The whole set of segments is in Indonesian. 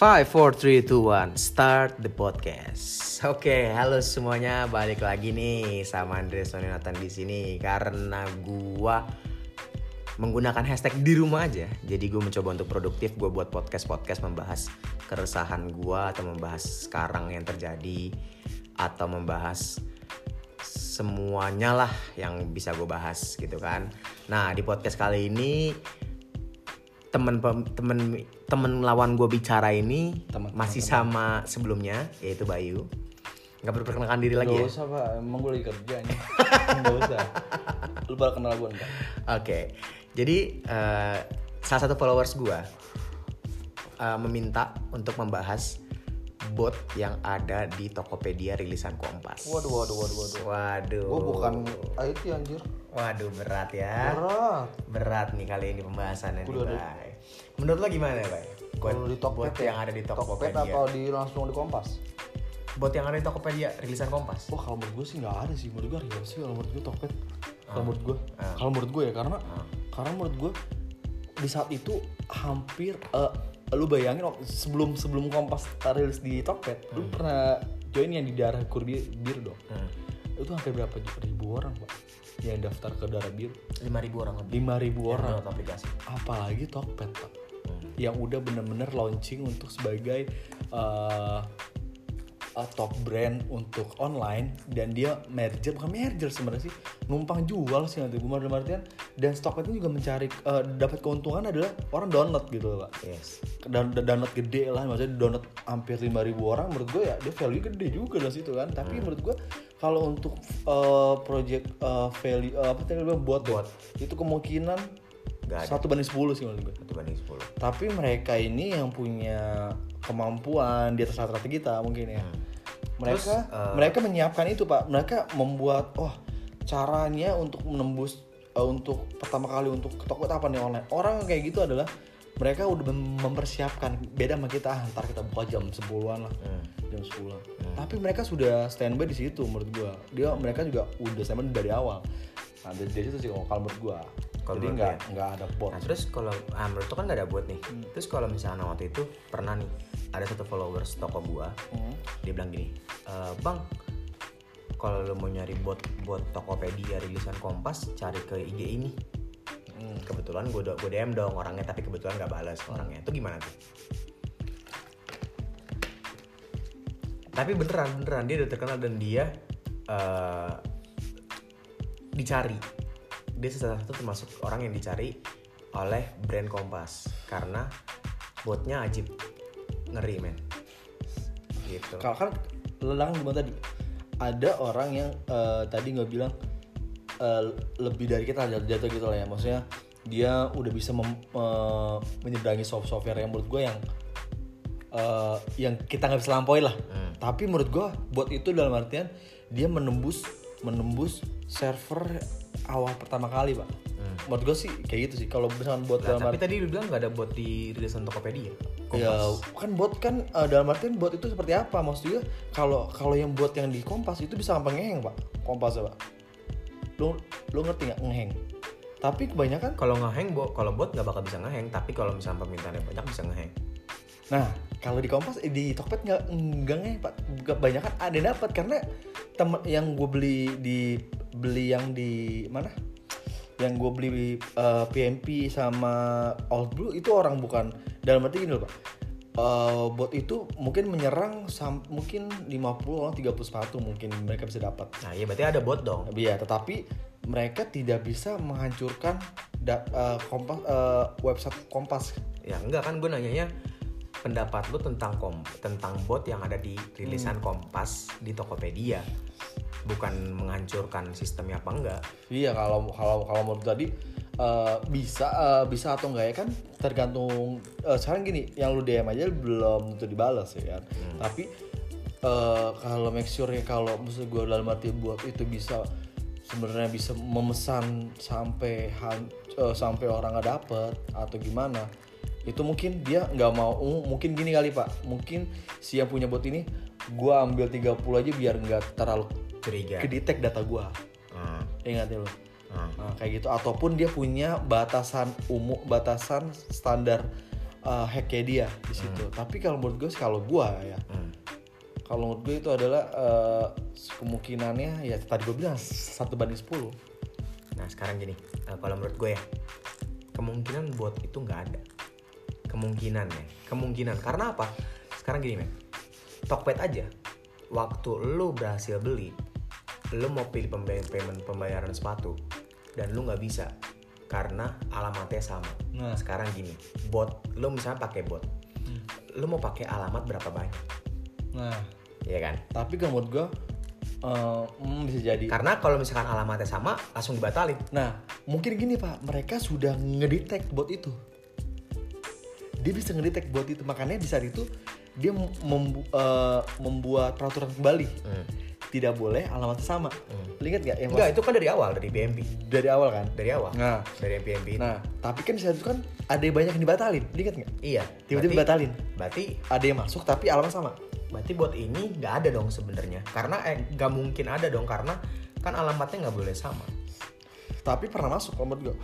5, 4, 3, 2, 1 Start the podcast. Oke, halo semuanya. Balik lagi nih sama Andre Sonionatan di sini Karena gua menggunakan hashtag di rumah aja. Jadi gue mencoba untuk produktif Gue buat podcast-podcast membahas keresahan gua Atau membahas sekarang yang terjadi Atau membahas semuanya lah yang bisa gue bahas gitu kan. Nah di podcast kali ini temen temen temen lawan gue bicara ini Temen- masih sama sebelumnya yaitu Bayu. Nggak berperkenalkan diri lagi Gak ya? usah pak, emang gue lagi kerja nih Gak usah. Lu pada kenal gue enggak? oke. Jadi eh, salah satu followers gue eh, meminta untuk membahas bot yang ada di Tokopedia rilisan Kompas Waduh, waduh, waduh, waduh. Waduh. Gue bukan IT anjir waduh berat ya Berat berat nih kali ini pembahasannya nih Udah, udah. Bay. menurut lo gimana Bay? Buat, Kalau di Tokped bot ya? yang ada di Tokped Tokopedia apa di langsung di Kompas? bot yang ada di Tokopedia rilisan Kompas Wah kalau menurut gue sih gak ada sih Menurut gue real sih kalau menurut gue Tokped Kalau menurut gue Ah. Kalau menurut gue ya Karena Ah. Karena menurut gue Di saat itu Hampir eh, Lu bayangin waktu- sebelum sebelum Kompas rilis di Tokped Lu pernah join yang di daerah Kurbi biru dong Hmm. Itu hampir berapa ribu orang pak Yang daftar ke daerah biru 5000 orang lebih. 5000 yang orang. download aplikasi. apalagi Tokped pak. Hmm. yang udah bener-bener launching untuk sebagai uh, uh, top brand untuk online dan dia merger bukan merger sebenarnya sih numpang jual sih nanti gue artian dan Tokped itu juga mencari uh, dapat keuntungan adalah orang download gitu loh pak. Yes. dan download gede lah maksudnya download hampir 5000 orang menurut gue ya dia value gede juga dari situ kan. Tapi menurut gue kalau untuk uh, project uh, value uh, apa tadi bilang? Buat Bot. itu kemungkinan satu banding 10 sih menurut gue. Satu banding 10. tapi mereka ini yang punya kemampuan di atas rata-rata kita mungkin ya. Mereka Terus, eh, mereka menyiapkan itu pak. Mereka membuat wah caranya untuk menembus eh, untuk pertama kali untuk ke toko apa nih online. Orang kayak gitu adalah mereka udah mem- mempersiapkan beda sama kita ah, ntar kita buka jam 10-an lah Hmm. jam 10 tapi mereka sudah standby di situ menurut gua dia mereka juga udah standby dari awal nah dari, dari situ sih kalau menurut gua Kalau jadi nggak nggak ada bot Nah terus kalau ah, menurut tuh kan gak ada bot nih. Terus kalau misalnya waktu itu pernah nih ada satu followers toko gua, Hmm. dia bilang gini, e, bang, kalau lo mau nyari bot bot Tokopedia rilisan Kompas, cari ke IG ini. Hmm. Kebetulan gue gue DM dong orangnya, tapi kebetulan gak balas orangnya. Itu gimana tuh? Tapi beneran beneran dia udah terkenal dan dia eh, dicari. Dia salah satu termasuk orang yang dicari oleh brand Kompas karena botnya ajib ngeri men. Gitu. kalau kan lelang gimana tadi ada orang yang eh, tadi nggak bilang eh, lebih dari kita jatuh gitu lah ya maksudnya dia udah bisa mem- eh, menyeberangi soft software yang menurut gue yang eh, yang kita nggak bisa lampaui lah. Hmm. tapi menurut gue bot itu dalam artian dia menembus menembus server awal pertama kali pak. Hmm. menurut gue sih kayak gitu sih. Kalau misalkan bot Lah, dalam tapi tadi lu bilang gak ada bot di rilisan Tokopedia. Ya kan bot kan eh, dalam artian bot itu seperti apa? Maksudnya kalau kalau yang bot yang di Kompas itu bisa gampang ngeheng pak. Kompas ya pak. Lu lu ngerti nggak ngeheng tapi kebanyakan Kalau ngeheng, bo- kalau bot nggak bakal bisa ngeheng, tapi kalau misalnya permintaannya banyak bisa ngeheng. nah kalau di Kompas eh, di Tokped nggak nggak ngeheng pak. Kebanyakan ada dapat karena temen yang gue beli di beli yang di mana? Yang gue beli eh, PMP sama Old Blue itu orang bukan. Dalam arti gini loh pak. Eh, bot itu mungkin menyerang sam- mungkin 50 orang 31 mungkin mereka bisa dapat. Nah, iya berarti ada bot dong. Iya, tetapi mereka tidak bisa menghancurkan da- eh, kompas eh, website Kompas. Ya enggak kan gue nanyanya pendapat lu tentang kom tentang bot yang ada di rilisan Kompas di Tokopedia. Bukan menghancurkan sistemnya apa enggak. Iya, kalau kalau kalau menurut tadi eh, bisa eh, bisa atau enggak ya kan tergantung eh, sekarang gini, yang lu DM aja belum tentu dibalas ya kan. Tapi eh, kalau make sure ya kalau maksud gue dalam arti buat itu bisa sebenarnya bisa memesan sampai eh, sampai orang nggak dapet atau gimana itu mungkin dia nggak mau mungkin gini kali pak mungkin si yang punya bot ini gua ambil 30 aja biar nggak terlalu Curiga. kedetek data gua Hmm, ingat ya lo hmm. Nah, kayak gitu ataupun dia punya batasan umum batasan standar uh, hacknya dia di situ. Tapi kalau menurut gue kalau gue ya, Hmm. Kalau menurut gue itu adalah uh, kemungkinannya ya tadi gue bilang satu banding 10 Nah sekarang gini, eh, kalau menurut gue ya kemungkinan bot itu nggak ada. Kemungkinan ya, kemungkinan. Karena apa? Sekarang gini men, Tokped aja. Waktu lu berhasil beli, lu mau pilih pembay- payment pembayaran sepatu dan lu nggak bisa karena alamatnya sama. Nah. Sekarang gini, bot, lu misalnya pakai bot, lu mau pakai alamat berapa banyak, nah ya kan? tapi kalau menurut gue uh, hmm, bisa jadi Karena kalau misalkan alamatnya sama, langsung dibatalin. nah mungkin gini pak mereka sudah ngedetect bot itu dia bisa ngedetect bot itu makanya di saat itu dia membu- uh, membuat peraturan kembali Hmm. tidak boleh alamatnya sama Lu ingat nggak yang Enggak, itu kan dari awal, dari BMP. dari awal kan Dari awal. nah Dari BMP itu. nah tapi kan di saat itu kan ada yang banyak yang dibatalin ingat nggak Iya. tiba-tiba berarti- batalin Berarti ada yang masuk tapi alamat sama berarti buat ini nggak ada dong sebenarnya. Karena eh nggak mungkin ada dong karena kan alamatnya nggak boleh sama. tapi pernah masuk kalau menurut gue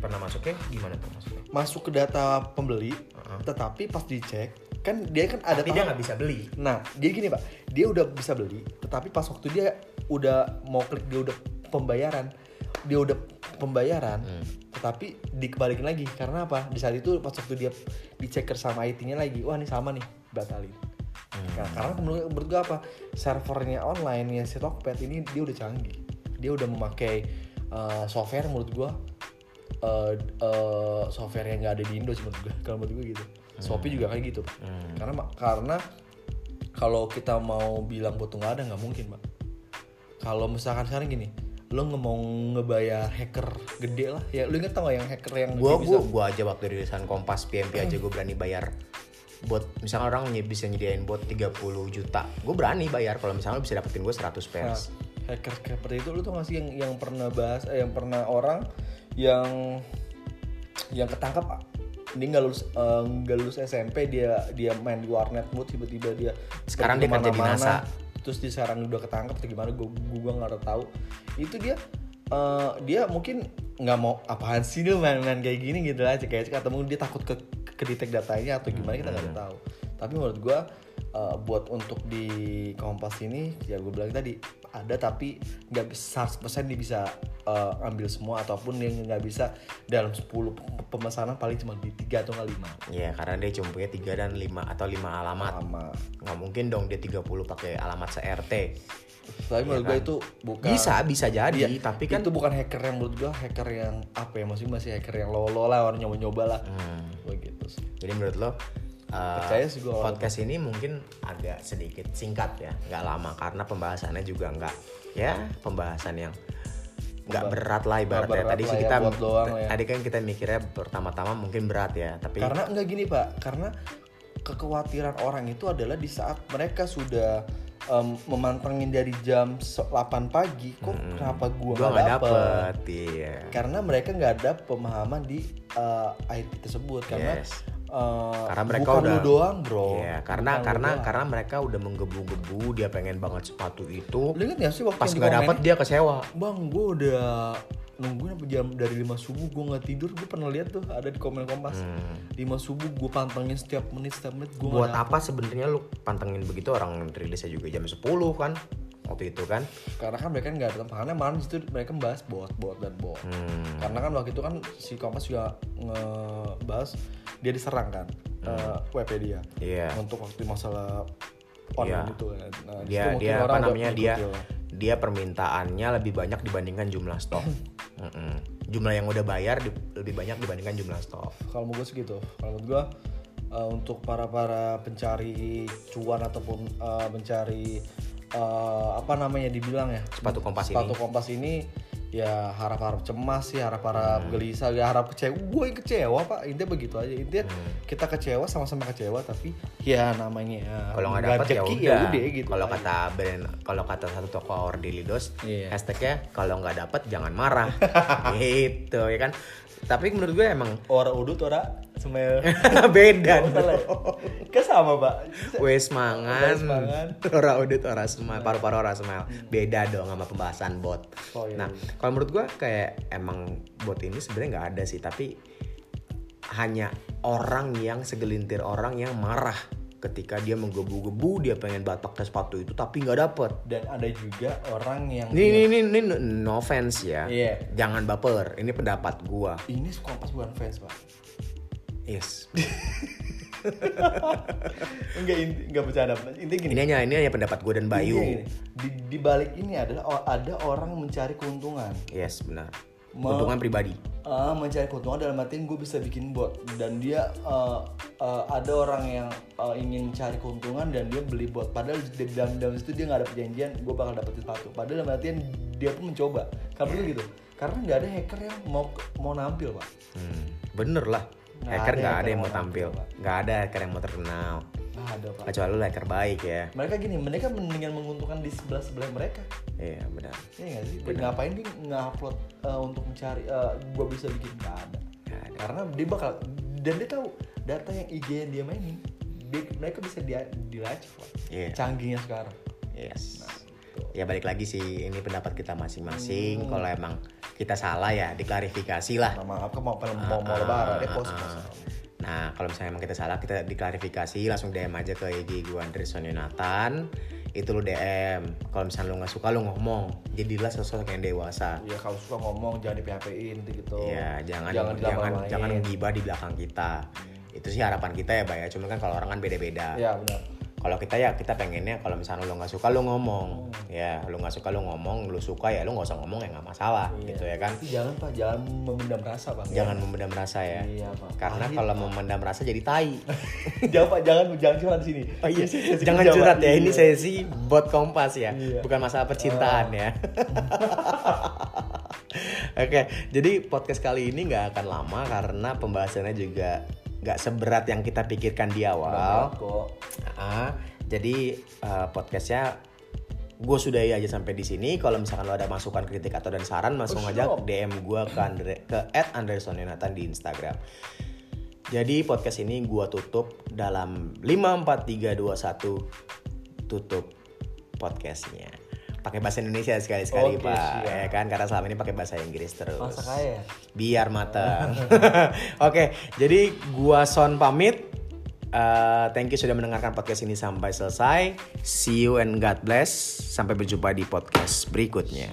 Pernah masuknya gimana tuh masuknya? masuk ke data pembeli Heeh. tetapi pas dicek kan dia kan ada Tapi dia nggak bisa beli. Nah, dia gini pak, dia udah bisa beli, tetapi pas waktu dia udah mau klik dia udah pembayaran, dia udah pembayaran, Hmm. tetapi dikebalikin lagi karena apa? Di saat itu pas waktu dia dicek sama IT-nya lagi, wah ini sama nih, batalin. Hmm. Nah, karena menurut, menurut gue apa? Servernya online ya si Tokped ini dia udah canggih, dia udah memakai uh, software menurut gue uh, uh, software yang nggak ada di Indo sih menurut gue, kalau menurut gue gitu. Shopee juga kayak gitu. Pak Hmm. karena karena kalau kita mau bilang butuh nggak ada nggak mungkin mbak kalau misalkan sekarang gini lo nggak mau ngebayar hacker gede lah ya lo inget tau gak yang hacker yang Gua dia gua gua aja waktu di rilisan Kompas PMP Hmm. aja gue berani bayar buat misalkan orang bisa nyediain bot 30 juta gue berani bayar kalau misalnya lu bisa dapetin gue 100 Nah, pers hacker seperti itu lo tau gak sih yang yang pernah bahas eh, yang pernah orang yang yang ketangkap dia nggak lulus eh, nggak lulus SMP dia dia main di warnet mulu tiba-tiba dia Sekarang dia kerja di NASA. terus dia sekarang udah ketangkap atau gimana gue gue nggak tahu. Itu dia eh, dia mungkin nggak mau apaan sih lu main-main kayak gini? Gitu aja. Kayak atau mungkin dia takut ke ke detect datanya atau gimana kita nggak tahu. Tapi menurut gue eh, buat untuk di kompas ini ya gue bilang tadi ada tapi nggak bisa 100% dia bisa eh, ambil semua ataupun dia nggak bisa dalam 10 pe- pemesanan paling cuma di tiga atau nggak lima. Iya karena dia cuma punya 3 dan 5 atau 5 alamat. Nggak mungkin dong dia 30 pakai alamat se-RT tapi menurut gue itu bukan bisa bisa jadi Iya, tapi kan itu bukan hacker yang menurut gue hacker yang apa ya masih masih hacker yang lolo lah orang nyoba nyoba lah. Hmm, begitu sih. Jadi menurut lo uh, Percaya sih gua. podcast ini mungkin agak sedikit singkat ya nggak lama karena pembahasannya juga nggak ya pembahasan yang nggak berat lah ibaratnya. berat tadi sih ya, kita doang ya. tadi kan kita mikirnya pertama-tama mungkin berat ya tapi karena enggak gini pak. Karena kekhawatiran orang itu adalah di saat mereka sudah em, memantengin dari jam 8 pagi kok kenapa gua nggak dapet? dapet iya karena mereka nggak ada pemahaman di eh, IT tersebut karena Yes. Eh, Karena mereka bukan udah- lu doang bro Iya, karena Bukan karena doang. karena mereka udah menggebu-gebu dia pengen banget sepatu itu lu inget gak sih waktu pas nggak dapet dia kecewa Bang, gue udah nungguin apa jam dari 5 subuh gue nggak tidur. Gue pernah lihat tuh ada di komen kompas. Hmm. 5 subuh gue pantengin setiap menit setiap menit gue buat apa sebenarnya lu pantengin begitu orang rilisnya juga jam 10 kan waktu itu kan Karena kan mereka nggak ada makanya malam situ mereka membahas bot, bot dan bot. hmm. Karena kan waktu itu kan si kompas juga ngebahas dia diserang kan eh, WP dia iya untuk waktu masalah online Iya. itu kan. Nah, di dia dia apa namanya dia lah. dia permintaannya lebih banyak dibandingkan jumlah stok jumlah yang udah bayar di- lebih banyak dibandingkan jumlah stok kalau menurut gue segitu kalau menurut gue uh, untuk para para pencari cuan ataupun uh, mencari uh, apa namanya dibilang ya Sepatu Kompas sepatu ini. kompas ini ya harap harap cemas sih harap harap Hmm. gelisah ya harap kecewa gue yang kecewa pak intinya begitu aja intinya Hmm. kita kecewa sama-sama kecewa tapi ya namanya kalau nggak dapet ya rezeki, udah gitu kalau kata brand kalau kata satu toko dose Iya. hashtagnya kalau nggak dapet jangan marah gitu ya kan tapi menurut gue emang ora udut ora semel beda Oh, ya? Kan sama pak Wes mangan, Wes mangan. ora udut ora semai, paru-paru ora semai. Beda dong sama pembahasan bot. Oh, iya, nah, iya. kalau menurut gua kayak emang bot ini sebenarnya nggak ada sih, tapi hanya orang yang segelintir orang yang marah ketika dia menggebu-gebu dia pengen banget pakai sepatu itu tapi nggak dapet dan ada juga orang yang ini ini ini ini no offense ya Iya. jangan baper ini pendapat gua ini kompas bukan fans pak yes. Enggak inti enggak bercanda. Intinya gini. Ini hanya ini hanya pendapat gua dan Bayu intinya gini, di, di balik ini adalah ada orang mencari keuntungan. Yes benar. Keuntungan pribadi. Ah, mencari keuntungan dalam artian gue bisa bikin bot. Dan dia eh, eh, ada orang yang eh, ingin mencari keuntungan dan dia beli bot. Padahal di dalam dalam situ dia nggak ada perjanjian gue bakal dapetin sepatu. Padahal dalam artian dia pun mencoba. Karena Iya. gitu. Karena nggak ada hacker yang mau mau nampil pak. Hmm, bener lah hacker nggak ada yang mau tampil nggak ada hacker yang mau terkenal ada pak kecuali lu hacker baik ya mereka gini mereka mendingan menguntungkan di sebelah sebelah mereka iya benar Iya nggak sih? Dan ngapain dia nge-upload uh, untuk mencari uh, gua bisa bikin nggak ada. Ada. Karena dia bakal dan dia tahu data yang IG yang dia mainin dia, mereka bisa dia dilacak Pak. Iya. Canggihnya sekarang. yes Nah, gitu. ya balik lagi sih ini pendapat kita Hmm. masing-masing kalau emang kita salah ya diklarifikasi lah Nah, maaf kan mau mau, mau lebaran ya pos. Nah, kalau misalnya emang kita salah, kita diklarifikasi, langsung DM aja ke IG gue Andreson Yonatan. Itu lu DM. Kalau misalnya lu nggak suka, lu ngomong. Jadilah sosok yang dewasa. Iya kalau suka ngomong jangan di PHP-in gitu. Iya, jangan Jangan jangan jangan, dilama-lamain. jangan ngibah di belakang kita. Itu sih harapan kita ya, Bay. ya. Cuma kan kalau orang kan beda-beda. Iya benar. Kalau kita ya kita pengennya kalau misalnya lu nggak suka lu ngomong. Ya, lu nggak suka lu ngomong, lu suka ya lu nggak usah ngomong ya nggak masalah Iya. gitu ya kan. Tapi jangan pak, jangan memendam rasa bang. Jangan memendam rasa ya. Iya pak. Karena Pahit, kalau Pak. memendam rasa jadi tai. jangan pak, jangan jangan curhat di sini. Oh iya, jangan curhat ya. Ini Iya. sesi bot kompas ya, Iya. bukan masalah percintaan ya. Oke, jadi podcast kali ini nggak akan lama karena pembahasannya juga nggak seberat yang kita pikirkan di awal. Kok. Ah, jadi eh, podcastnya gue sudahi aja sampai di sini. Kalau misalkan lo ada masukan, kritik atau dan saran, langsung Oh, aja. DM gue ke Andre, ke @andersonionatan di Instagram. Jadi podcast ini gue tutup dalam 5 4 3 2 1 tutup podcastnya. Pakai bahasa Indonesia sekali-sekali, Oke, Pak. siap. Ya kan karena selama ini pakai bahasa Inggris terus. Masa kaya. Biar matang. Oke, jadi gua Son pamit. Uh, thank you sudah mendengarkan podcast ini sampai selesai. See you and God bless. Sampai berjumpa di podcast berikutnya.